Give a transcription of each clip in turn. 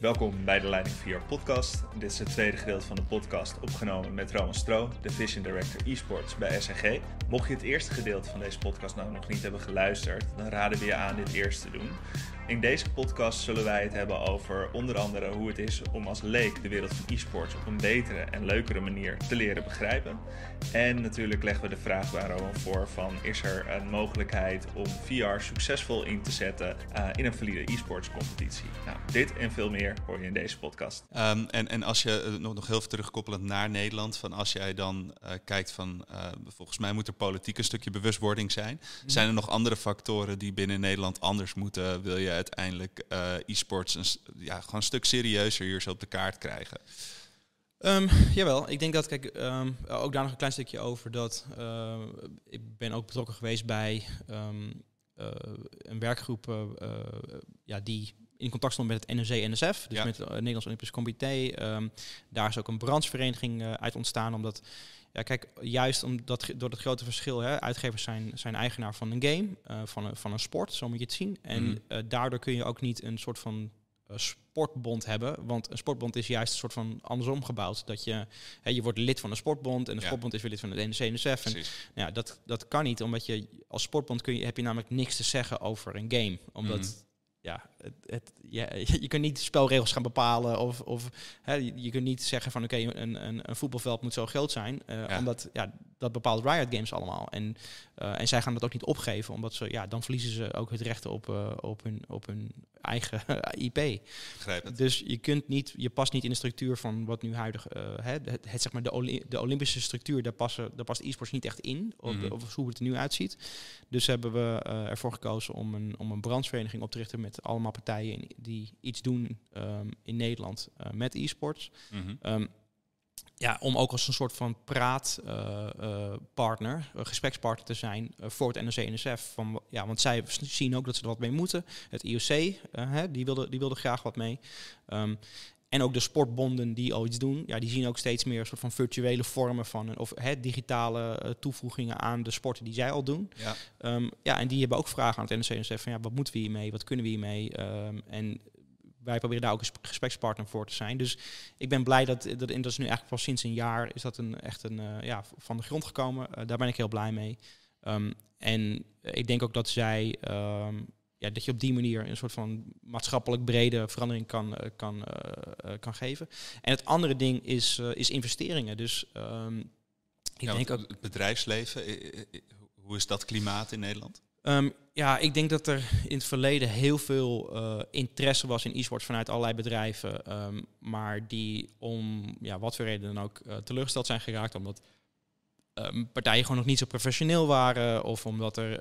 Welkom bij de Leiding 4 podcast. Dit is het tweede gedeelte van de podcast opgenomen met Roman Stro, Division Director eSports bij SNG. Mocht je het eerste gedeelte van deze podcast nou nog niet hebben geluisterd, dan raden we je aan dit eerst te doen. In deze podcast zullen wij het hebben over onder andere hoe het is om als leek de wereld van e-sports op een betere en leukere manier te leren begrijpen. En natuurlijk leggen we de vraag bij Rowan voor van is er een mogelijkheid om VR succesvol in te zetten uh, in een valide e-sports competitie. Nou, dit en veel meer hoor je in deze podcast. Um, en, en als je uh, nog, nog heel veel terugkoppelend naar Nederland, van als jij dan uh, kijkt van volgens mij moet er politiek een stukje bewustwording zijn. Mm. Zijn er nog andere factoren die binnen Nederland anders moeten? Wil je uiteindelijk uh, e-sports een, ja, gewoon een stuk serieuzer hier zo op de kaart krijgen? Um, jawel, ik denk dat, kijk, um, ook daar nog een klein stukje over. Dat uh, ik ben ook betrokken geweest bij um, uh, een werkgroep uh, ja, die in contact stond met het NOC-NSF, dus ja. met het Nederlands Olympisch Comité. daar is ook een branchevereniging uit ontstaan, omdat ja, kijk, juist omdat, door het grote verschil, hè, uitgevers zijn, zijn eigenaar van een game, uh, van, een, van een sport, zo moet je het zien. En mm. uh, daardoor kun je ook niet een soort van sportbond hebben, want een sportbond is juist een soort van andersom gebouwd. Dat je, hè, je wordt lid van een sportbond en een ja. sportbond is weer lid van de NCNSF. En, nou ja, dat, dat kan niet, omdat je als sportbond kun je, heb je namelijk niks te zeggen over een game. Omdat mm ja, het, het, ja, je kunt niet spelregels gaan bepalen of, of hè, je kunt niet zeggen van oké, okay, een, een, een, voetbalveld moet zo groot zijn. Uh, ja. Omdat ja, dat bepaalt Riot Games allemaal. En, uh, en zij gaan dat ook niet opgeven, omdat ze ja, dan verliezen ze ook het recht op, uh, op, hun, op hun eigen IP. Dus je kunt niet, je past niet in de structuur van wat nu huidig, het, het, het, zeg maar de, de Olympische structuur, daar, passen, daar past e-sports niet echt in, of, mm -hmm. of hoe het er nu uitziet. Dus hebben we ervoor gekozen om een, om een brandsvereniging op te richten met allemaal partijen die iets doen um, in Nederland uh, met e-sports. Mm -hmm. um, ja, om ook als een soort van praatpartner, uh, uh, gesprekspartner te zijn voor het NOC-NSF. Van, ja, want zij zien ook dat ze er wat mee moeten. Het IOC, hè, die, wilde, die wilde graag wat mee. Um, en ook de sportbonden die al iets doen, ja, die zien ook steeds meer een soort van virtuele vormen van, of hè, digitale uh, toevoegingen aan de sporten die zij al doen. Ja. Um, ja, en die hebben ook vragen aan het NOC van ja, wat moeten we hiermee, wat kunnen we hiermee? Um, en wij proberen daar ook een gesprekspartner voor te zijn. Dus ik ben blij dat, dat, en dat is nu eigenlijk pas sinds een jaar, is dat een, echt een, uh, ja, van de grond gekomen. Uh, daar ben ik heel blij mee. Um, en ik denk ook dat zij ja, dat je op die manier een soort van maatschappelijk brede verandering kan, uh, kan, uh, kan geven. En het andere ding is, is investeringen. Dus um, ik ja, denk ook. Het bedrijfsleven, hoe is dat klimaat in Nederland? Um, ja, ik denk dat er in het verleden heel veel interesse was in e-sports vanuit allerlei bedrijven. Um, maar die om ja, wat voor reden dan ook teleurgesteld zijn geraakt. Omdat partijen gewoon nog niet zo professioneel waren. Of omdat er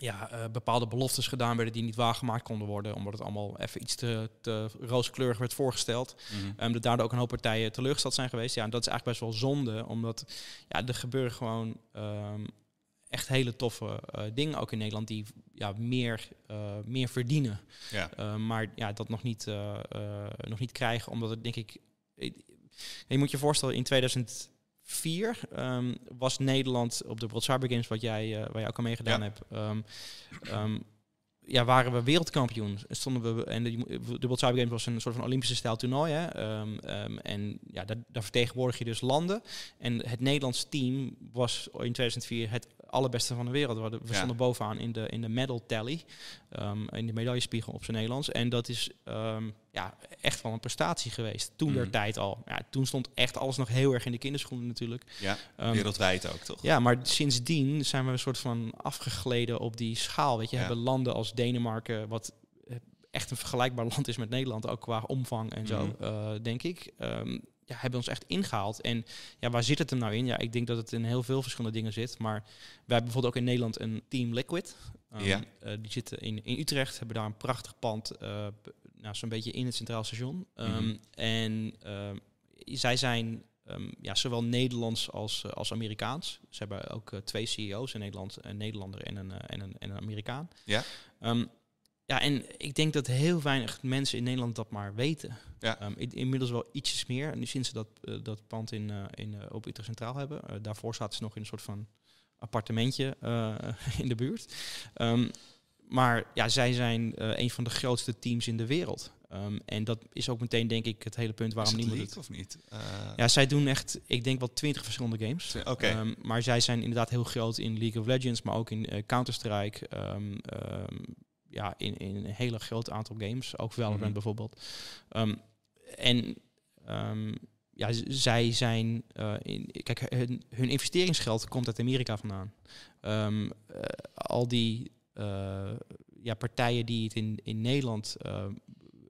ja, uh, bepaalde beloftes gedaan werden die niet waargemaakt konden worden, omdat het allemaal even iets te, te rooskleurig werd voorgesteld. Mm -hmm. um, dat daardoor ook een hoop partijen teleurgesteld zijn geweest. Ja, en dat is eigenlijk best wel zonde, omdat ja, er gebeuren gewoon um, echt hele toffe uh, dingen ook in Nederland die ja, meer, uh, meer verdienen. Ja. Uh, maar ja, dat nog niet, nog niet krijgen, omdat het denk ik... Je moet je voorstellen, in 2000 2004 um, was Nederland op de World Cyber Games, wat jij, uh, waar jij ook aan meegedaan ja. hebt, um, um, ja, waren we wereldkampioen. Stonden we, en de, de World Cyber Games was een soort van Olympische stijl toernooi. Hè? en ja, daar, daar vertegenwoordig je dus landen. En het Nederlands team was in 2004 het allerbeste van de wereld. We, we stonden bovenaan in de, in de medal tally, um, in de medaillespiegel op zijn Nederlands. En dat is um, ja, echt wel een prestatie geweest. Toen mm. der tijd al. Ja, toen stond echt alles nog heel erg in de kinderschoenen natuurlijk. Ja, um, wereldwijd ook toch? Ja, maar sindsdien zijn we een soort van afgegleden op die schaal. Weet je, ja. hebben landen als Denemarken, wat echt een vergelijkbaar land is met Nederland, ook qua omvang en zo, mm. uh, denk ik. Um, ja, hebben ons echt ingehaald. En ja, waar zit het hem nou in? Ja, ik denk dat het in heel veel verschillende dingen zit. Maar wij hebben bijvoorbeeld ook in Nederland een Team Liquid. Um, ja. Uh, die zitten in, in Utrecht, hebben daar een prachtig pand, uh, nou, zo'n beetje in het Centraal Station. Um, mm -hmm. En uh, zij zijn um, ja, zowel Nederlands als, als Amerikaans. Ze hebben ook twee CEO's in Nederland, een Nederlander en een, en een, en een Amerikaan. Ja. Ja, en ik denk dat heel weinig mensen in Nederland dat maar weten. Ja. Um, in, inmiddels wel ietsjes meer. Nu sinds ze dat, uh, dat pand in, uh, in, uh, op Utrecht Centraal hebben. daarvoor zaten ze nog in een soort van appartementje in de buurt. Um, maar ja, zij zijn eh, een van de grootste teams in de wereld. Ehm, en dat is ook meteen, denk ik, het hele punt waarom Is het niemand league het... of niet? Eh, Ja, zij doen echt, ik denk wel twintig verschillende games. Oké. Ehm, maar zij zijn inderdaad heel groot in League of Legends, maar ook in eh, Counter-Strike. ehm, ehm, ja, in, in een hele groot aantal games. Ook Valorant Mhm. bijvoorbeeld. Ehm, en ehm, ja, zij zijn... eh, in, kijk, hun, hun investeringsgeld komt uit Amerika vandaan. Ehm, eh, al die eh, ja, partijen die het in, in Nederland...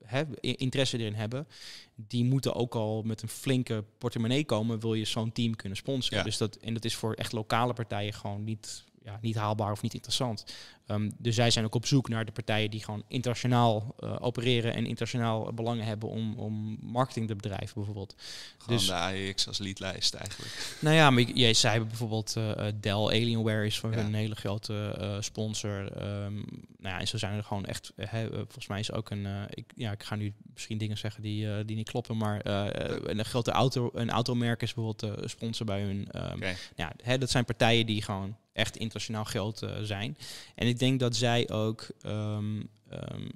hebben, interesse erin hebben, die moeten ook al met een flinke portemonnee komen, wil je zo'n team kunnen sponsoren. Ja. Dus dat, en dat is voor echt lokale partijen gewoon niet, ja, niet haalbaar of niet interessant. Ehm, dus zij zijn ook op zoek naar de partijen die gewoon internationaal eh, opereren en internationaal belangen hebben om, om marketing te bedrijven bijvoorbeeld. Gewoon dus- de AEX als leadlijst eigenlijk. Nou ja, maar jij, zij hebben bijvoorbeeld eh, eh, Dell Alienware is voor Ja. hun een hele grote sponsor. Ehm, nou ja, en zo zijn er gewoon echt. eh, volgens mij is ook een. ik, ja, ik ga nu misschien dingen zeggen die, die niet kloppen, maar een grote auto, een automerk is bijvoorbeeld sponsor bij hun. ehm, Oké. ja, hè, dat zijn partijen die gewoon echt internationaal groot eh, zijn. En ik denk dat zij ook ehm, ehm,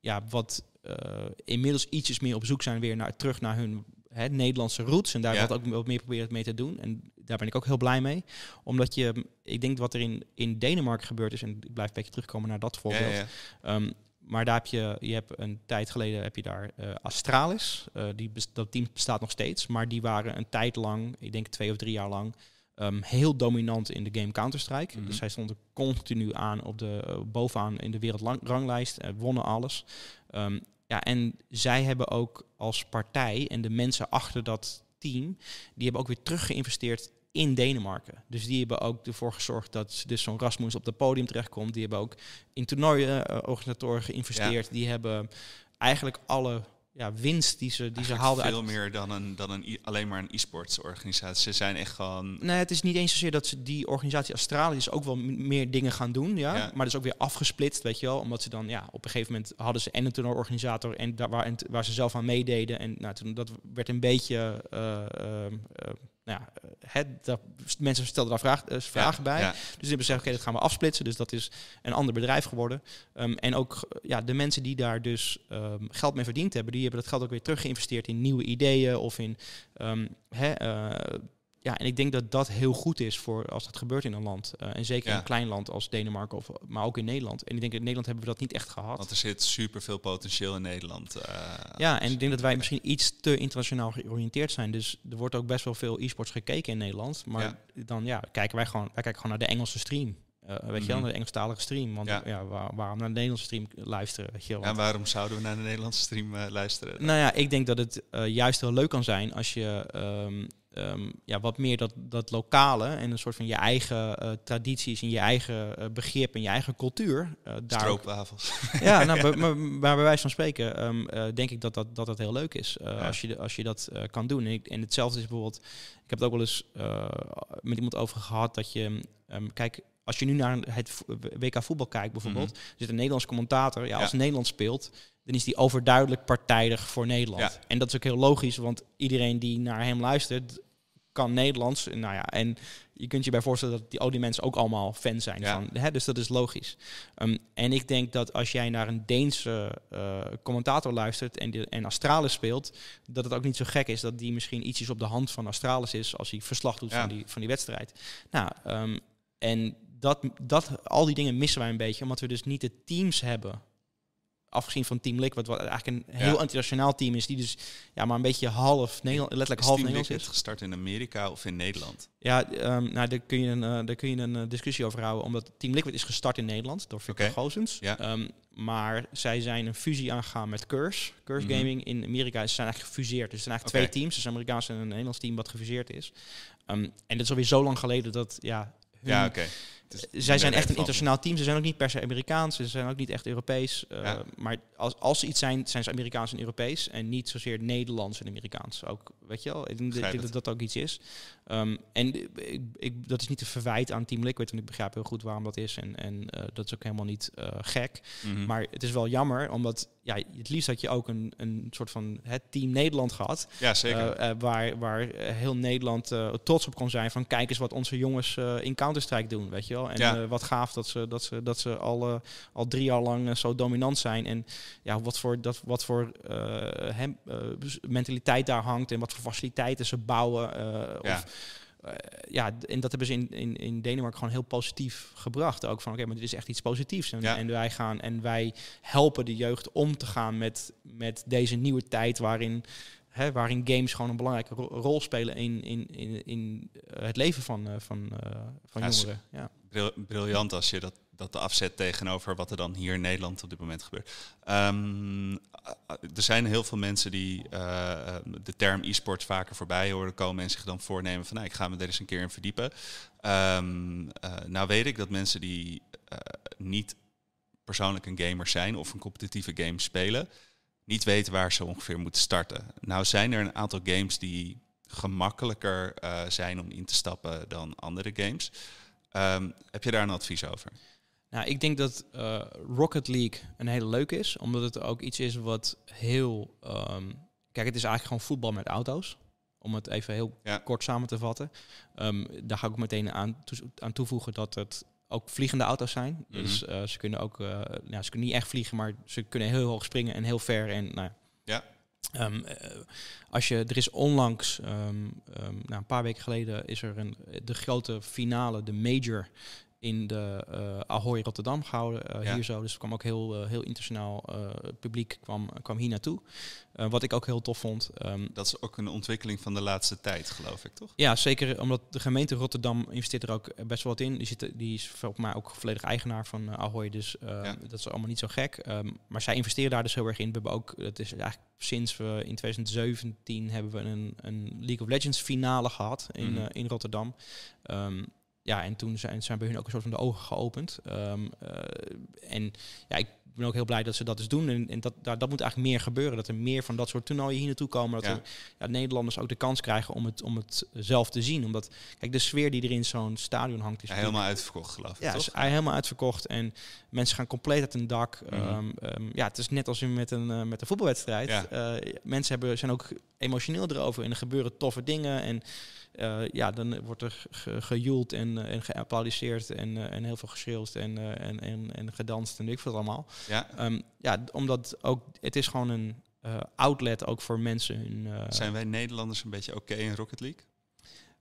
ja, wat eh, inmiddels ietsjes meer op zoek zijn weer naar, terug naar hun hè, Nederlandse roots. En daar Ja. wat ook wat meer proberen mee te doen. En daar ben ik ook heel blij mee. Omdat je, ik denk wat er in, in Denemarken gebeurd is, en ik blijf een beetje terugkomen naar dat voorbeeld. ja, ja. Ehm, maar daar heb je, je hebt een tijd geleden heb je daar eh, Astralis. Die dat team bestaat nog steeds. Maar die waren een tijd lang, ik denk twee of drie jaar lang, ehm, heel dominant in de game Counter-Strike. Mhm. Dus zij stonden continu aan op de, eh, bovenaan in de wereldranglijst. en wonnen alles. Ehm, ja, en zij hebben ook als partij en de mensen achter dat team, die hebben ook weer terug geïnvesteerd in Denemarken. Dus die hebben ook ervoor gezorgd dat dus zo'n Rasmus op het podium terechtkomt. Die hebben ook in toernooien eh, organisatoren geïnvesteerd. Die hebben eigenlijk alle ja, winst die ze, die ze haalden uit veel meer dan, een, dan een, alleen maar een e-sports organisatie. Ze zijn echt gewoon... Nee, het is niet eens zozeer dat ze die organisatie Australië is ook wel meer dingen gaan doen, ja. Ja. Maar dat is ook weer afgesplitst, weet je wel. Omdat ze dan, ja, op een gegeven moment hadden ze en een toernooiorganisator en daar waar, waar ze zelf aan meededen. En nou, toen, dat werd een beetje, eh, ehm, eh, nou ja, eh, het, dat, mensen stelden daar vraag, eh, vragen bij. Ja, Dus die hebben gezegd, oké, dat gaan we afsplitsen. Dus dat is een ander bedrijf geworden. Ehm, en ook eh, ja, de mensen die daar dus ehm, geld mee verdiend hebben, die hebben dat geld ook weer terug geïnvesteerd in nieuwe ideeën of in. ehm, eh, ja, en ik denk dat dat heel goed is voor als dat gebeurt in een land. Eh, en zeker in een klein land als Denemarken, of, maar ook in Nederland. En ik denk in Nederland hebben we dat niet echt gehad. want er zit super veel potentieel in Nederland. eh, Ja, en ik denk dat wij misschien iets te internationaal georiënteerd zijn. Dus er wordt ook best wel veel e-sports gekeken in Nederland. Maar Ja. dan ja, kijken wij gewoon, wij kijken gewoon naar de Engelse stream. Eh, weet je wel, Mhm. naar de Engelstalige stream. Want Ja. ja. waar- waarom naar de Nederlandse stream luisteren? Weet je wel? En waarom zouden we naar de Nederlandse stream luisteren? nou ja, ik denk dat het juist heel leuk kan zijn als je ehm, ehm, ja, wat meer dat, dat lokale en een soort van je eigen eh, tradities en je eigen eh, begrip en je eigen cultuur eh, daar Stroopwafels. ja, nou, maar, maar bij wijze van spreken ehm, eh, denk ik dat dat, dat, dat heel leuk is. Ja. als, je, als je dat kan doen. En, ik, en hetzelfde is bijvoorbeeld... Ik heb het ook wel eens met iemand over gehad dat je... ehm, kijk, als je nu naar het WK voetbal kijkt bijvoorbeeld... er zit een Nederlands commentator. Ja, als Ja. Nederland speelt, dan is die overduidelijk partijdig voor Nederland. Ja. En dat is ook heel logisch, want iedereen die naar hem luistert... kan Nederlands. Nou ja, en je kunt je bij voorstellen dat die, al die mensen ook allemaal fan zijn. Ja. Van, hè, dus dat is logisch. Ehm, en ik denk dat als jij naar een Deense eh, commentator luistert en, die, en Astralis speelt, dat het ook niet zo gek is dat die misschien ietsjes op de hand van Astralis is als hij verslag doet Ja. van, die, van die wedstrijd. Nou, ehm, en dat, dat, al die dingen missen wij een beetje, omdat we dus niet de teams hebben. Afgezien van Team Liquid, wat eigenlijk een heel Ja. internationaal team is, die dus ja, maar een beetje half Nederland, letterlijk Is half Team Nederlands Liquid is. gestart in Amerika of in Nederland? Ja, ehm, nou, daar kun je een, eh, daar kun je een eh, discussie over houden. Omdat Team Liquid is gestart in Nederland door Victor. Gozens. Ja. Ehm, maar zij zijn een fusie aangegaan met Curse. Curse Mhm. Gaming in Amerika ze zijn eigenlijk gefuseerd. Dus er zijn eigenlijk twee teams. Dus een Amerikaans en een Nederlands team wat gefuseerd is. Ehm, en dat is alweer zo lang geleden dat, ja... hun- Ja, oké. Zij zijn echt een internationaal team. Ze zijn ook niet per se Amerikaans. Ze zijn ook niet echt Europees. Uh, Ja. Maar als, als ze iets zijn, zijn ze Amerikaans en Europees. En niet zozeer Nederlands en Amerikaans. Ook, weet je wel? Ik denk dat dat ook iets is. Um, en ik, ik, dat is niet te verwijt aan Team Liquid. Want ik begrijp heel goed waarom dat is. En, en uh, dat is ook helemaal niet uh, gek. Mhm. Maar het is wel jammer. Omdat ja, het liefst had je ook een, een soort van het team Nederland gehad. Ja, zeker. Waar, waar heel Nederland trots op kon zijn van kijk eens wat onze jongens in Counter-Strike doen, weet je wel. Wel. En Ja. eh, wat gaaf dat ze, dat ze, dat ze al, al drie jaar lang eh, zo dominant zijn. En ja, wat voor, dat, wat voor eh, hem, mentaliteit daar hangt en wat voor faciliteiten ze bouwen. Ja. Of, ja, en dat hebben ze in, in, in Denemarken gewoon heel positief gebracht. Ook van, oké, maar dit is echt iets positiefs. En, Ja. en wij gaan en wij helpen de jeugd om te gaan met, met deze nieuwe tijd waarin, hè, waarin games gewoon een belangrijke ro- rol spelen in, in, in, in het leven van, van, van Ja, jongeren. Ja. Bril- briljant als je dat, dat afzet tegenover wat er dan hier in Nederland op dit moment gebeurt. Ehm, a- er zijn heel veel mensen die eh, eh, de term e-sports vaker voorbij horen komen en zich dan voornemen van nou, ik ga me er eens een keer in verdiepen. Eh, nou weet ik dat mensen die eh, niet persoonlijk een gamer zijn of een competitieve game spelen, niet weten waar ze ongeveer moeten starten. Nou zijn er een aantal games die gemakkelijker eh, zijn om in te stappen dan andere games. Ehm, heb je daar een advies over? Nou, ik denk dat eh, Rocket League een hele leuke is, omdat het ook iets is wat heel. ehm, kijk, het is eigenlijk gewoon voetbal met auto's. Om het even heel Ja. kort samen te vatten. Ehm, daar ga ik ook meteen aan, aan toevoegen dat het ook vliegende auto's zijn. Mhm. Dus eh, ze kunnen ook, eh, nou, ze kunnen niet echt vliegen, maar ze kunnen heel hoog springen en heel ver. En nou, Ja. Ehm, eh, als je, er is onlangs, ehm, ehm, nou, een paar weken geleden, is er een, de grote finale, de major, in de eh Ahoy Rotterdam gehouden. eh, Ja. Hier zo. Dus er kwam ook heel, eh, heel internationaal publiek kwam, kwam hier naartoe. Wat ik ook heel tof vond. Ehm, Dat is ook een ontwikkeling van de laatste tijd, geloof ik, toch? ja, zeker omdat de gemeente Rotterdam investeert er ook best wel wat in. Die, zit, die is volgens mij ook volledig eigenaar van Ahoy, dus Ja. dat is allemaal niet zo gek. Ehm, maar zij investeren daar dus heel erg in. We hebben ook, het is eigenlijk sinds we in 2017 hebben we een, een League of Legends finale gehad in, Mhm. in Rotterdam. Ehm, ja, en toen zijn, zijn bij hun ook een soort van de ogen geopend. Ehm, eh, en ja, ik ben ook heel blij dat ze dat dus doen. En, en dat, daar, dat moet eigenlijk meer gebeuren. Dat er meer van dat soort toernooien hier naartoe komen. Dat Ja. er ja, Nederlanders ook de kans krijgen om het, om het zelf te zien. Omdat, kijk, de sfeer die er in zo'n stadion hangt is Ja, helemaal uitverkocht, geloof ik, ja, toch? is helemaal uitverkocht en mensen gaan compleet uit hun dak. Mhm. Ehm, ehm, ja, het is net als in met een, eh, met een voetbalwedstrijd. Eh, mensen hebben, zijn ook emotioneel erover en er gebeuren toffe dingen. En eh, ja, dan wordt er ge- gejoeld en, eh, en geapplaudisseerd en, eh, en heel veel geschreeuwd en, en, en, en gedanst en ik veel allemaal. Ja? Ehm, ja, omdat ook, het is gewoon een outlet ook voor mensen. Hun, Zijn wij Nederlanders een beetje oké in Rocket League?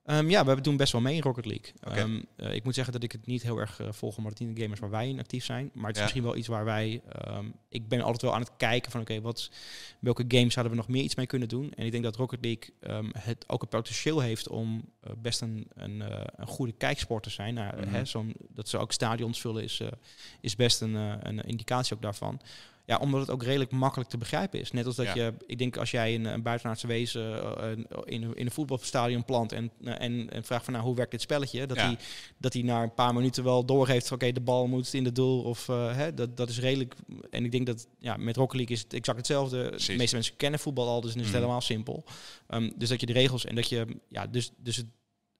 Ehm, ja, we doen best wel mee in Rocket League. Ehm, eh, ik moet zeggen dat ik het niet heel erg eh, volg, omdat het niet de gamers waar wij in actief zijn. Maar het is Ja. misschien wel iets waar wij. ehm, ik ben altijd wel aan het kijken van oké, wat welke games zouden we nog meer iets mee kunnen doen. En ik denk dat Rocket League het ook het potentieel heeft om eh, best een, een, een goede kijksport te zijn. Nou, Mhm. hè, dat ze ook stadions vullen is, is best een, een indicatie ook daarvan. Ja, omdat het ook redelijk makkelijk te begrijpen is. Net als dat Ja. je, ik denk als jij een, een buitenaardse wezen eh, in, een, in een voetbalstadion plant en, eh, en, en vraagt van nou hoe werkt dit spelletje, dat hij dat hij na een paar minuten wel doorgeeft van oké de bal moet in de doel of eh, hè, dat, dat is redelijk. En ik denk dat ja, met Rocket League is het exact hetzelfde. De meeste mensen kennen voetbal al, dus dan is het Mhm. helemaal simpel. Ehm, dus dat je de regels en dat je ja dus dus het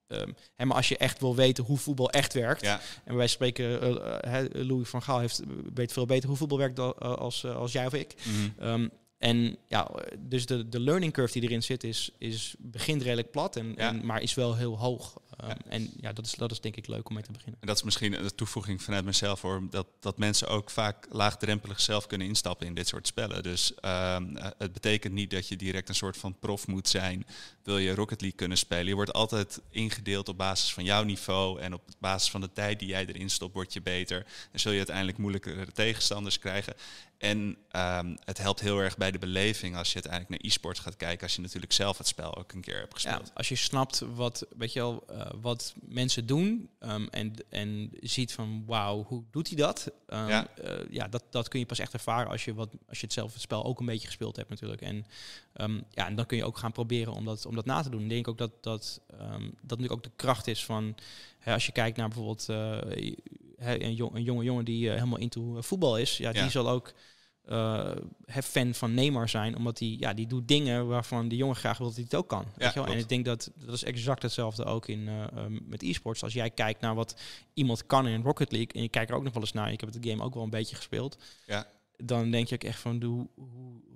ehm, hè, maar als je echt wil weten hoe voetbal echt werkt, Ja, en wij spreken, eh, eh, hè, Louis van Gaal heeft, weet veel beter hoe voetbal werkt dan, eh, als, eh, als jij of ik. mhm. Ehm, en ja, dus de, de learning curve die erin zit, is, is begint redelijk plat, en, Ja. en, maar is wel heel hoog. Ehm, Ja. En ja, dat is, dat is denk ik leuk om mee te beginnen. En dat is misschien een toevoeging vanuit mezelf hoor. Dat, dat mensen ook vaak laagdrempelig zelf kunnen instappen in dit soort spellen. Dus eh, het betekent niet dat je direct een soort van prof moet zijn. Wil je Rocket League kunnen spelen? Je wordt altijd ingedeeld op basis van jouw niveau. En op basis van de tijd die jij erin stopt, word je beter. En zul je uiteindelijk moeilijkere tegenstanders krijgen. En ehm, het helpt heel erg bij de beleving als je uiteindelijk naar e-sports gaat kijken. Als je natuurlijk zelf het spel ook een keer hebt Ja, gespeeld. als je snapt wat, weet je wel, eh, wat mensen doen ehm, en, en ziet van wauw, hoe doet hij dat? Ehm, Ja. ja, ja dat, dat kun je pas echt ervaren als je, wat, als je het zelf het spel ook een beetje gespeeld hebt natuurlijk. En, ja, en dan kun je ook gaan proberen om dat, om dat na te doen. Ik denk ook dat dat, ehm, dat natuurlijk ook de kracht is van, hè, als je kijkt naar bijvoorbeeld eh, een, jong, een jonge jongen die eh, helemaal into eh, voetbal is, ja, Ja. die zal ook hè, fan van Neymar zijn, omdat hij ja, die doet dingen waarvan de jongen graag wil dat hij het ook kan. weet je wel? En ik denk dat dat is exact hetzelfde ook in, eh, ehm, met e-sports. Als jij kijkt naar wat iemand kan in Rocket League en je kijkt er ook nog wel eens naar, ik heb het game ook wel een beetje gespeeld. Ja. Dan denk je ook echt van, hoe,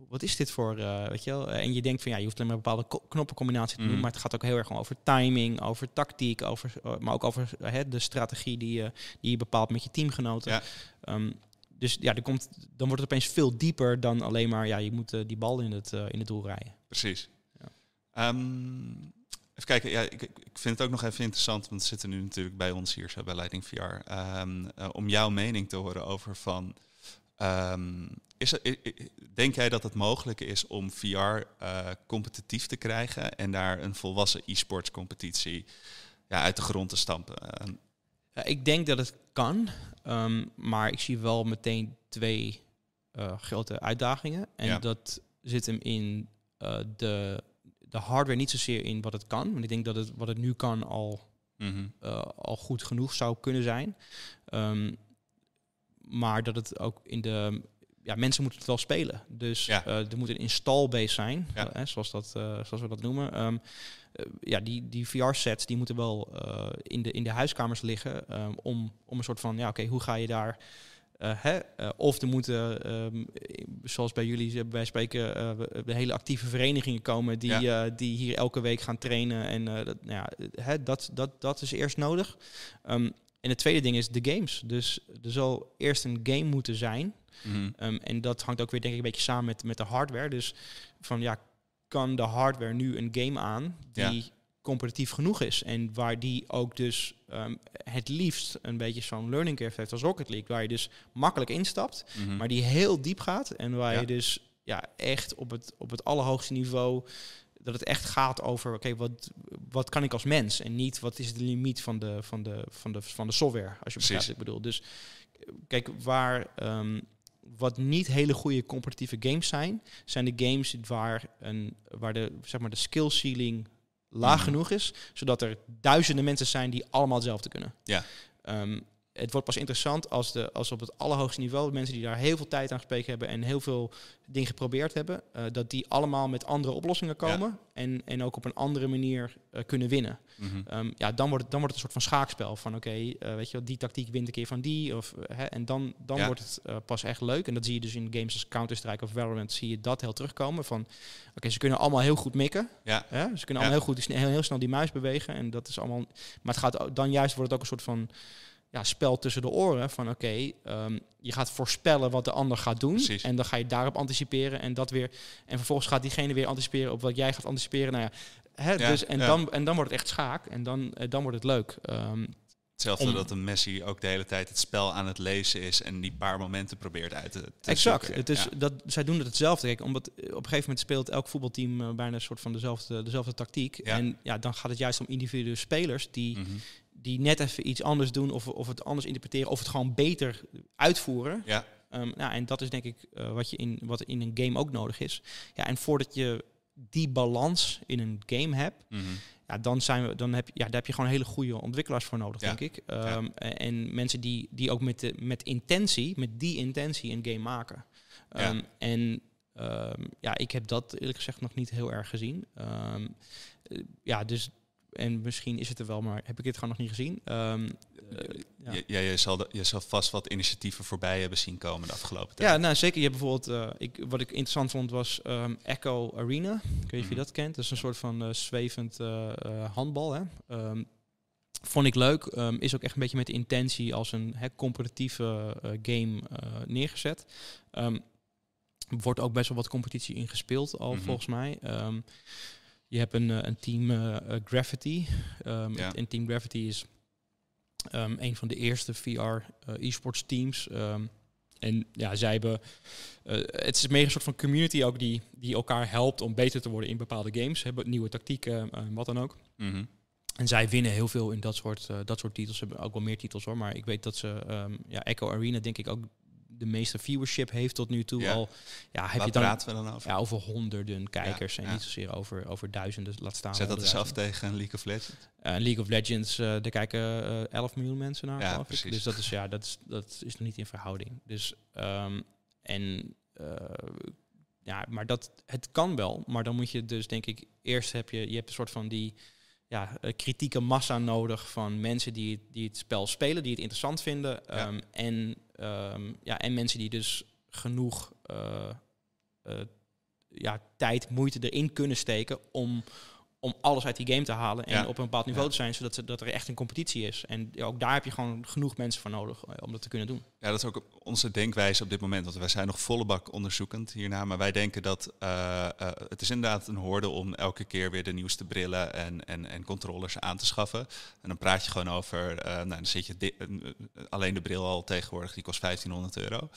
wat is dit voor, uh, weet je wel? En je denkt van, ja, je hoeft alleen maar bepaalde knoppencombinatie te doen, Mhm. maar het gaat ook heel erg gewoon over timing, over tactiek, over, uh, maar ook over uh, de strategie die je, die je bepaalt met je teamgenoten. Ja. Ehm, dus ja, er komt, dan wordt het opeens veel dieper dan alleen maar, ja, je moet die bal in het, in het doel rijden. Precies. Ja. Um, even kijken, ja, ik, ik, vind het ook nog even interessant, want we zitten nu natuurlijk bij ons hier zo bij Leiding VR, um, uh, om jouw mening te horen over van, um, is er, denk jij dat het mogelijk is om VR uh, competitief te krijgen en daar een volwassen e-sports competitie ja, uit de grond te stampen? Ja, ik denk dat het kan, um, maar ik zie wel meteen twee uh, grote uitdagingen. En ja. dat zit hem in uh, de, de hardware, niet zozeer in wat het kan. Want ik denk dat het wat het nu kan al, mm -hmm. uh, al goed genoeg zou kunnen zijn. Um, maar dat het ook in de. Ja, mensen moeten het wel spelen. Dus ja. er moet een install-base zijn, ja. hè, zoals, dat, zoals we dat noemen. Um, uh, ja, die, die VR-sets die moeten wel in, de, in de huiskamers liggen um, om, om een soort van, ja oké, okay, hoe ga je daar... Hè? of er moeten, um, zoals bij jullie bij spreken, de hele actieve verenigingen komen die, ja. die hier elke week gaan trainen. En dat, nou ja, hè, dat, dat, dat is eerst nodig. En het tweede ding is de games. Dus er zal eerst een game moeten zijn. Mm -hmm. en dat hangt ook weer denk ik een beetje samen met, met de hardware. Dus van ja, kan de hardware nu een game aan die ja. competitief genoeg is. En waar die ook dus um, het liefst een beetje zo'n learning curve heeft als Rocket League. Waar je dus makkelijk instapt, mm -hmm. maar die heel diep gaat. En waar ja. je dus ja, echt op het, op het allerhoogste niveau... dat het echt gaat over, oké, okay, wat, wat kan ik als mens? En niet, wat is de limiet van de, van de, van de, van de software, als je begrijpt ik bedoel. Dus kijk, waar... Um, wat niet hele goede competitieve games zijn, zijn de games waar, een, waar de, zeg maar de skill ceiling laag mm. genoeg is, zodat er duizenden mensen zijn die allemaal hetzelfde kunnen. Ja. Um, het wordt pas interessant als, de, als op het allerhoogste niveau mensen die daar heel veel tijd aan gespreken hebben en heel veel dingen geprobeerd hebben, uh, dat die allemaal met andere oplossingen komen ja. en, en ook op een andere manier uh, kunnen winnen. Mm -hmm. um, ja, dan wordt, het, dan wordt het een soort van schaakspel van oké, okay, uh, weet je wel, die tactiek wint een keer van die of hè, en dan, dan ja. wordt het pas echt leuk en dat zie je dus in games als Counter-Strike of Valorant zie je dat heel terugkomen van oké, okay, ze kunnen allemaal heel goed mikken, ja. hè? ze kunnen allemaal heel goed heel, heel snel die muis bewegen en dat is allemaal, maar het gaat dan juist wordt het ook een soort van ja, spel tussen de oren. Van oké, okay, um, je gaat voorspellen wat de ander gaat doen. Precies. En dan ga je daarop anticiperen. En dat weer. En vervolgens gaat diegene weer anticiperen op wat jij gaat anticiperen. Nou ja, hè, Ja, dus, en, ja. dan, en dan wordt het echt schaak. En dan, eh, dan wordt het leuk. Um, Hetzelfde om- dat een Messi ook de hele tijd het spel aan het lezen is en die paar momenten probeert uit te, te exact. zoeken. Het is, Ja. dat, zij doen het hetzelfde. Kijk, omdat eh, op een gegeven moment speelt elk voetbalteam eh, bijna een soort van dezelfde, dezelfde tactiek. Ja. En ja, dan gaat het juist om individuele spelers die, Mhm. Die net even iets anders doen. Of, of het anders interpreteren. Of het gewoon beter uitvoeren. Ja, Ehm, nou, en dat is denk ik eh, wat, je in, wat in een game ook nodig is. Ja, en voordat je die balans in een game hebt, mhm. ja, dan, zijn we, dan heb, je, ja, daar heb je gewoon hele goede ontwikkelaars voor nodig, Ja. denk ik. Ehm, En mensen die, die ook met, de, met intentie, met die intentie een game maken. Ja. Ehm, En ja, ik heb dat eerlijk gezegd nog niet heel erg gezien. Eh, ja, dus... En misschien is het er wel, maar heb ik het gewoon nog niet gezien. Ehm, eh, ja. Je, zal je zal vast wat initiatieven voorbij hebben zien komen de afgelopen tijd. Ja, nou zeker. Je hebt bijvoorbeeld, eh, ik, wat ik interessant vond was ehm, Echo Arena. Ik weet niet of je Mhm. dat kent. Dat is een soort van eh, zwevend handbal. Hè? Ehm, vond ik leuk. Is ook echt een beetje met de intentie als een hè, competitieve game neergezet. Wordt ook best wel wat competitie in gespeeld al, Mhm. volgens mij. Je hebt een, eh, een team eh, eh, Gravity. Ehm, Ja. En Team Gravity is ehm, een van de eerste VR e-sports teams. Ehm, en ja, zij hebben. het is meer een soort van community ook die, die elkaar helpt om beter te worden in bepaalde games. Hebben nieuwe tactieken, eh, wat dan ook. Mhm. En zij winnen heel veel in dat soort, dat soort titels. Ze hebben ook wel meer titels hoor. Maar ik weet dat ze. ja, Echo Arena denk ik ook de meeste viewership heeft tot nu toe Ja. al. Ja, heb Waar je dan praten we dan over? ja, over honderden kijkers en niet zozeer over, over duizenden. Laat staan. Zet dat eens af tegen League of Legends. Eh, League of Legends, eh daar kijken eh 11 miljoen mensen naar. Ja, precies. Dus dat is ja, dat is, dat is nog niet in verhouding. Dus ehm, en ja, maar dat het kan wel, maar dan moet je dus denk ik eerst heb je je hebt een soort van die ja, kritieke massa nodig van mensen die, die het spel spelen, die het interessant vinden. Ja. ehm, en, ehm, ja, en mensen die dus genoeg eh, eh, ja, tijd, moeite erin kunnen steken om, om alles uit die game te halen en Ja. op een bepaald niveau Ja. te zijn, zodat dat er echt een competitie is. En ook daar heb je gewoon genoeg mensen voor nodig eh, om dat te kunnen doen. Ja, dat is ook onze denkwijze op dit moment. Want wij zijn nog volle bak onderzoekend hierna. Maar wij denken dat eh, eh, het is inderdaad een hoorde om elke keer weer de nieuwste brillen en, en, en controllers aan te schaffen. En dan praat je gewoon over, nou, dan zit je di- alleen de bril al tegenwoordig, die kost 1500 euro.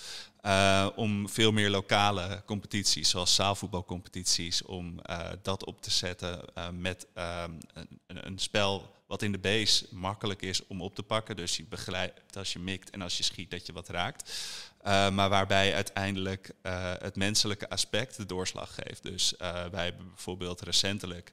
Om veel meer lokale competities, zoals zaalvoetbalcompetities, om dat op te zetten met ehm, een, een, spel wat in de base makkelijk is om op te pakken. Dus je begeleidt als je mikt en als je schiet dat je wat raakt. Uh, maar waarbij uiteindelijk uh, het menselijke aspect de doorslag geeft. Dus wij hebben bijvoorbeeld recentelijk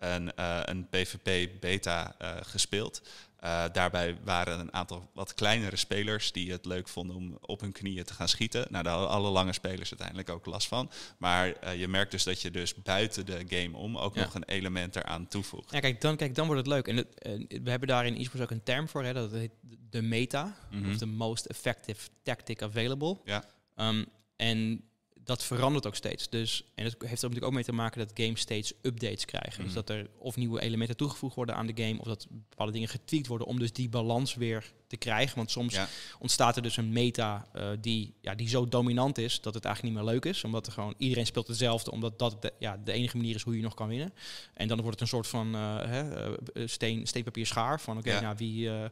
een, uh, een PvP beta uh, gespeeld. Uh, daarbij waren een aantal wat kleinere spelers die het leuk vonden om op hun knieën te gaan schieten. Nou, daar hadden alle lange spelers uiteindelijk ook last van. Maar uh, je merkt dus dat je dus buiten de game om ook Ja. nog een element eraan toevoegt. Ja, kijk, dan, kijk, dan wordt het leuk. En het, eh, we hebben daar in esports ook een term voor, hè, dat heet de meta, Mhm. of de most effective tactic available. Ja. Um, en dat verandert ook steeds. Dus, en het heeft er natuurlijk ook mee te maken dat games steeds updates krijgen. Mhm. Dus dat er of nieuwe elementen toegevoegd worden aan de game, of dat bepaalde dingen getweakt worden om dus die balans weer te krijgen. Want soms Ja. ontstaat er dus een meta eh, die, ja, die zo dominant is dat het eigenlijk niet meer leuk is. Omdat er gewoon iedereen speelt hetzelfde, omdat dat de, ja, de enige manier is hoe je nog kan winnen. En dan wordt het een soort van eh, hè, eh, steen, steen, papier, schaar. Van oké, Ja. nou wie. eh,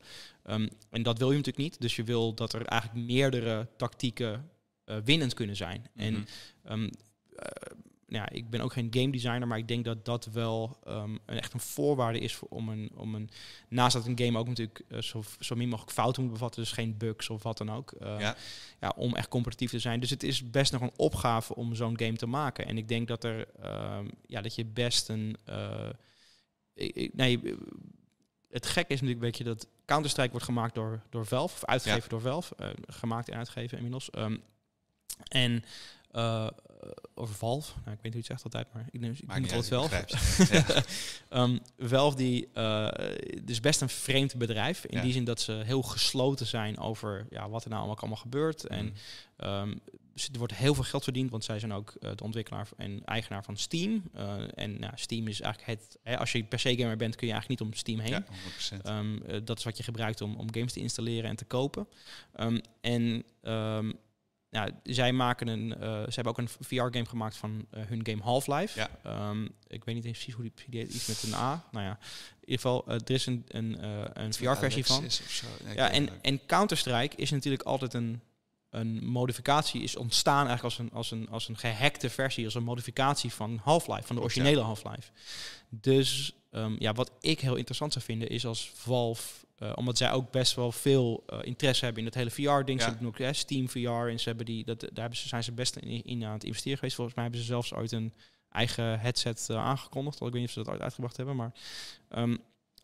ehm, en dat wil je natuurlijk niet. Dus je wil dat er eigenlijk meerdere tactieken winnend kunnen zijn. En Mhm. Ehm, eh, ja, ik ben ook geen game designer, maar ik denk dat dat wel ehm, een, echt een voorwaarde is voor, om, een, om een... Naast dat een game ook natuurlijk eh, zo, zo min mogelijk fouten moet bevatten, dus geen bugs of wat dan ook. eh, Ja. ja, om echt competitief te zijn. Dus het is best nog een opgave om zo'n game te maken. En ik denk dat er, ehm, ja, dat je best een... eh, ik- nee, eh, het gekke is natuurlijk een beetje dat Counter-Strike wordt gemaakt door, door Valve, of uitgegeven door Valve, eh, gemaakt en uitgegeven inmiddels. En eh over Valve, nou, ik weet niet hoe je het zegt altijd, maar ik, neem- ik noem het altijd Valve. Ehm, Valve die, eh, het is best een vreemd bedrijf. In Ja. die zin dat ze heel gesloten zijn over ja, wat er nou allemaal, allemaal gebeurt. En Mm. dus er wordt heel veel geld verdiend, want zij zijn ook eh, de ontwikkelaar en eigenaar van Steam. En nou, Steam is eigenlijk het... Hè, als je per se gamer bent, kun je eigenlijk niet om Steam heen. Ja, 100%. Ehm, eh, dat is wat je gebruikt om, om games te installeren en te kopen. En ehm, ja, zij maken een, eh, ze hebben ook een VR-game gemaakt van eh, hun game Half-Life. Ja. Ehm, ik weet niet eens precies hoe die, iets met een A. Nou ja, in ieder geval, eh, er is een, een, een VR-versie van. Nee, Ja, en, en Counter-Strike is natuurlijk altijd een, een modificatie, is ontstaan eigenlijk als een, als, een, als een gehackte versie, als een modificatie van Half-Life, van de ja. originele Half-Life. Dus ehm, ja, wat ik heel interessant zou vinden is als Valve, eh, omdat zij ook best wel veel eh, interesse hebben in het hele VR-ding. Ja. Ze hebben ook hè, Steam VR en ze hebben die, dat, daar hebben ze, zijn ze best in, in aan het investeren geweest. Volgens mij hebben ze zelfs ooit een eigen headset eh, aangekondigd. Ik weet niet of ze dat ooit uitgebracht hebben, maar ehm, in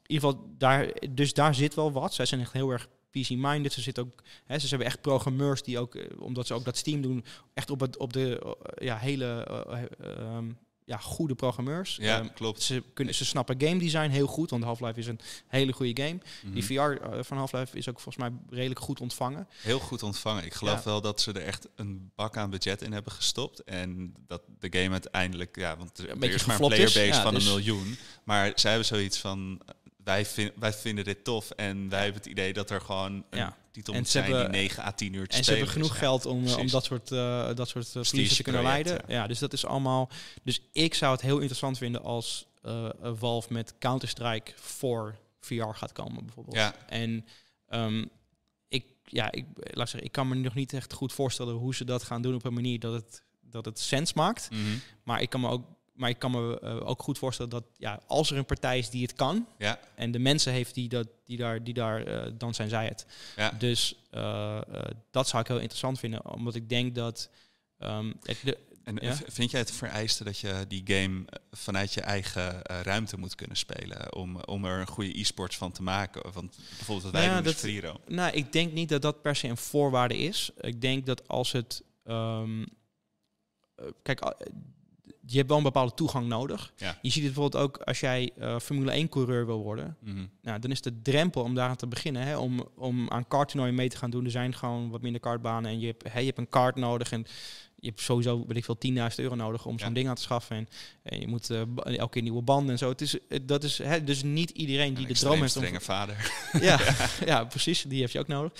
ieder geval, daar, dus daar zit wel wat. Zij zijn echt heel erg PC-minded. Ze zitten ook, hè, ze hebben echt programmeurs die ook, omdat ze ook dat Steam doen, echt op, het, op de ja, hele eh, eh, ehm, ja, goede programmeurs. Ja, Ehm, klopt. ze, kunnen, ze snappen game design heel goed, want Half-Life is een hele goede game. Mhm. Die VR eh, van Half-Life is ook volgens mij redelijk goed ontvangen. Heel goed ontvangen. Ik geloof Ja. wel dat ze er echt een bak aan budget in hebben gestopt. En dat de game uiteindelijk, ja, want er, er is maar een playerbase Ja, van dus- een miljoen. Maar zij hebben zoiets van, wij, vin- wij vinden dit tof. En wij hebben het idee dat er gewoon een Ja. titel moet zijn hebben- die 9 à 10 uur te En ze hebben genoeg is. geld om, eh, om dat soort, eh, dat soort uh, Prestige te kunnen leiden. ja. Ja. dus dat is allemaal. Dus ik zou het heel interessant vinden als eh, eh, Valve met Counter-Strike voor VR gaat komen, bijvoorbeeld. Ja. En ehm, ik, ja, ik, laat ik zeggen, ik kan me nog niet echt goed voorstellen hoe ze dat gaan doen op een manier dat het, dat het sens maakt. Mhm. Maar ik kan me ook, maar ik kan me eh, ook goed voorstellen dat ja, als er een partij is die het kan Ja, en de mensen heeft die, dat, die daar, die daar eh, dan zijn zij het. ja. Dus eh, dat zou ik heel interessant vinden, omdat ik denk dat. ehm, kijk, de, En Ja. vind jij het vereiste dat je die game vanuit je eigen ruimte moet kunnen spelen? Om, om er een goede e-sports van te maken? Want bijvoorbeeld wat wij Nou ja, doen is dat- Roam. nou, ik denk niet dat dat per se een voorwaarde is. Ik denk dat als het. ehm, eh, kijk, je hebt wel een bepaalde toegang nodig. Ja. Je ziet het bijvoorbeeld ook als jij eh, Formule 1 coureur wil worden. Mhm. Nou, dan is de drempel om daar aan te beginnen, hè, om, om aan karttoernooien mee te gaan doen. Er zijn gewoon wat minder kartbanen en je hebt, hè, je hebt een kart nodig en je hebt sowieso, weet ik veel, 10.000 euro nodig om zo'n Ja. ding aan te schaffen. En, en je moet eh, elke keer nieuwe banden en zo. Het is, eh, dat is hè, dus niet iedereen die Een de droom heeft om... strenge vader. Ja, ja, precies. Die heb je ook nodig.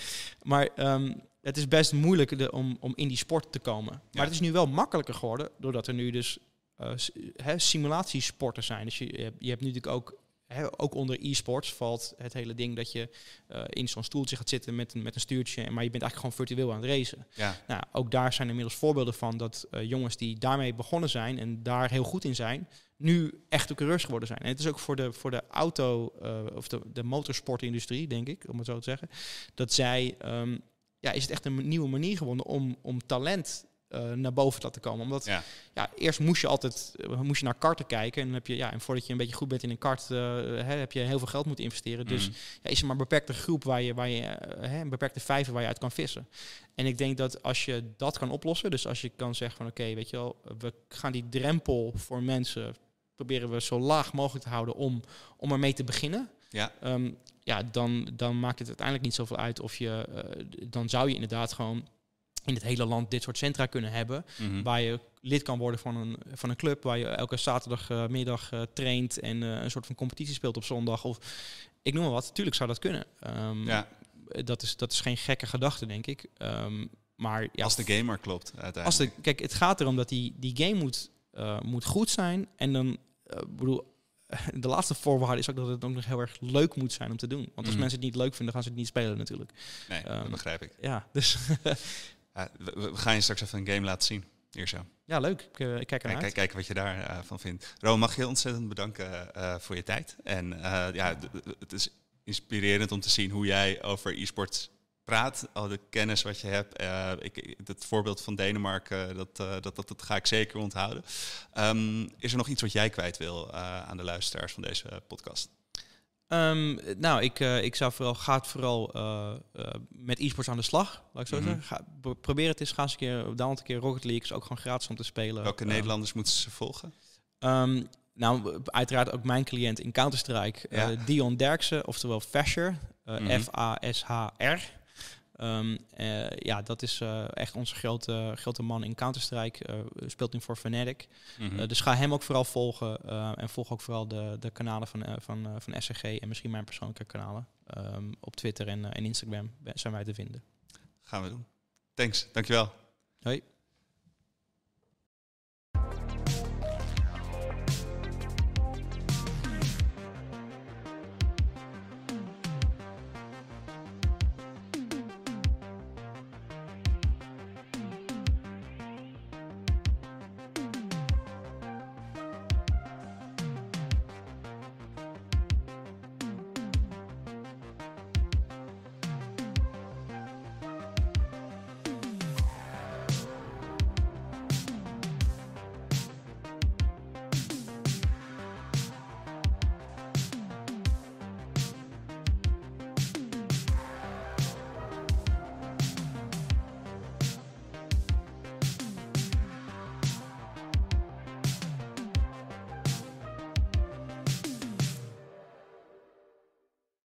Maar ehm, het is best moeilijk de, om, om in die sport te komen. Maar Ja. het is nu wel makkelijker geworden, doordat er nu dus eh, s- hè, simulatiesporten zijn. Dus je, je hebt, je hebt nu natuurlijk ook, hè, ook onder e-sports valt het hele ding dat je eh, in zo'n stoeltje gaat zitten met een, met een stuurtje, maar je bent eigenlijk gewoon virtueel aan het racen. Ja, Nou, ook daar zijn inmiddels voorbeelden van dat eh, jongens die daarmee begonnen zijn en daar heel goed in zijn, nu echte coureurs geworden zijn. En het is ook voor de, voor de auto- eh, of de, de motorsportindustrie, denk ik, om het zo te zeggen, dat zij, ehm, ja, is het echt een nieuwe manier geworden om, om talent eh, naar boven te laten komen. Omdat ja. ja, eerst moest je altijd eh, moest je naar karten kijken. En dan heb je, ja, en voordat je een beetje goed bent in een kart, eh, hè, heb je heel veel geld moeten investeren. Dus Mhm. ja, is er maar een beperkte groep waar je, waar je hè, een beperkte vijver waar je uit kan vissen. En ik denk dat als je dat kan oplossen, dus als je kan zeggen van oké, weet je wel, we gaan die drempel voor mensen proberen we zo laag mogelijk te houden om, om ermee te beginnen. Ja. Ehm, ja, dan, dan maakt het uiteindelijk niet zoveel uit of je, dan zou je inderdaad gewoon in het hele land dit soort centra kunnen hebben. Mhm. Waar je lid kan worden van een, van een club. Waar je elke zaterdagmiddag eh traint en eh, een soort van competitie speelt op zondag. Of ik noem maar wat. Tuurlijk zou dat kunnen. Ehm, Ja, dat, is, dat is geen gekke gedachte, denk ik. Ehm, maar ja, als de game maar klopt uiteindelijk. als de, kijk, het gaat erom dat die, die game moet, eh, moet goed zijn. En dan, bedoel, de laatste voorwaarde is ook dat het ook nog heel erg leuk moet zijn om te doen. Want als Mhm. mensen het niet leuk vinden, gaan ze het niet spelen natuurlijk. Nee, dat Ehm, begrijp ik. Ja, dus Ja, we, we gaan je straks even een game laten zien. Hier zo. ja, leuk. Ik, eh, ik kijk ernaar Kijk, kijken wat je daarvan van vindt. Ro, mag je ontzettend bedanken eh, voor je tijd. En eh, ja, het is inspirerend om te zien hoe jij over e-sports praat. Al de kennis wat je hebt. Eh, ik, het voorbeeld van Denemarken, dat, eh, dat, dat, dat ga ik zeker onthouden. Ehm, is er nog iets wat jij kwijt wil eh, aan de luisteraars van deze eh, podcast? Ehm, nou, ik, eh, ik zou vooral, ga het vooral eh, eh, met e-sports aan de slag, laat ik zo Mhm. zeggen. Ga, pro- probeer het eens, ga eens een keer, download een keer Rocket League, is ook gewoon gratis om te spelen. Welke Ehm, Nederlanders moeten ze volgen? ehm, nou, uiteraard ook mijn cliënt in Counter-Strike, Ja. Dion Derksen, oftewel Fasher, Mhm. F-A-S-H-R. Ehm, eh, ja, dat is eh, echt onze grote, grote man in Counter-Strike, eh, speelt nu voor Fnatic. Eh, dus ga hem ook vooral volgen. en volg ook vooral de, de kanalen van, van, van SCG en misschien mijn persoonlijke kanalen. Ehm, op Twitter en, en Instagram zijn wij te vinden. Gaan we doen. Thanks, dankjewel. Hoi.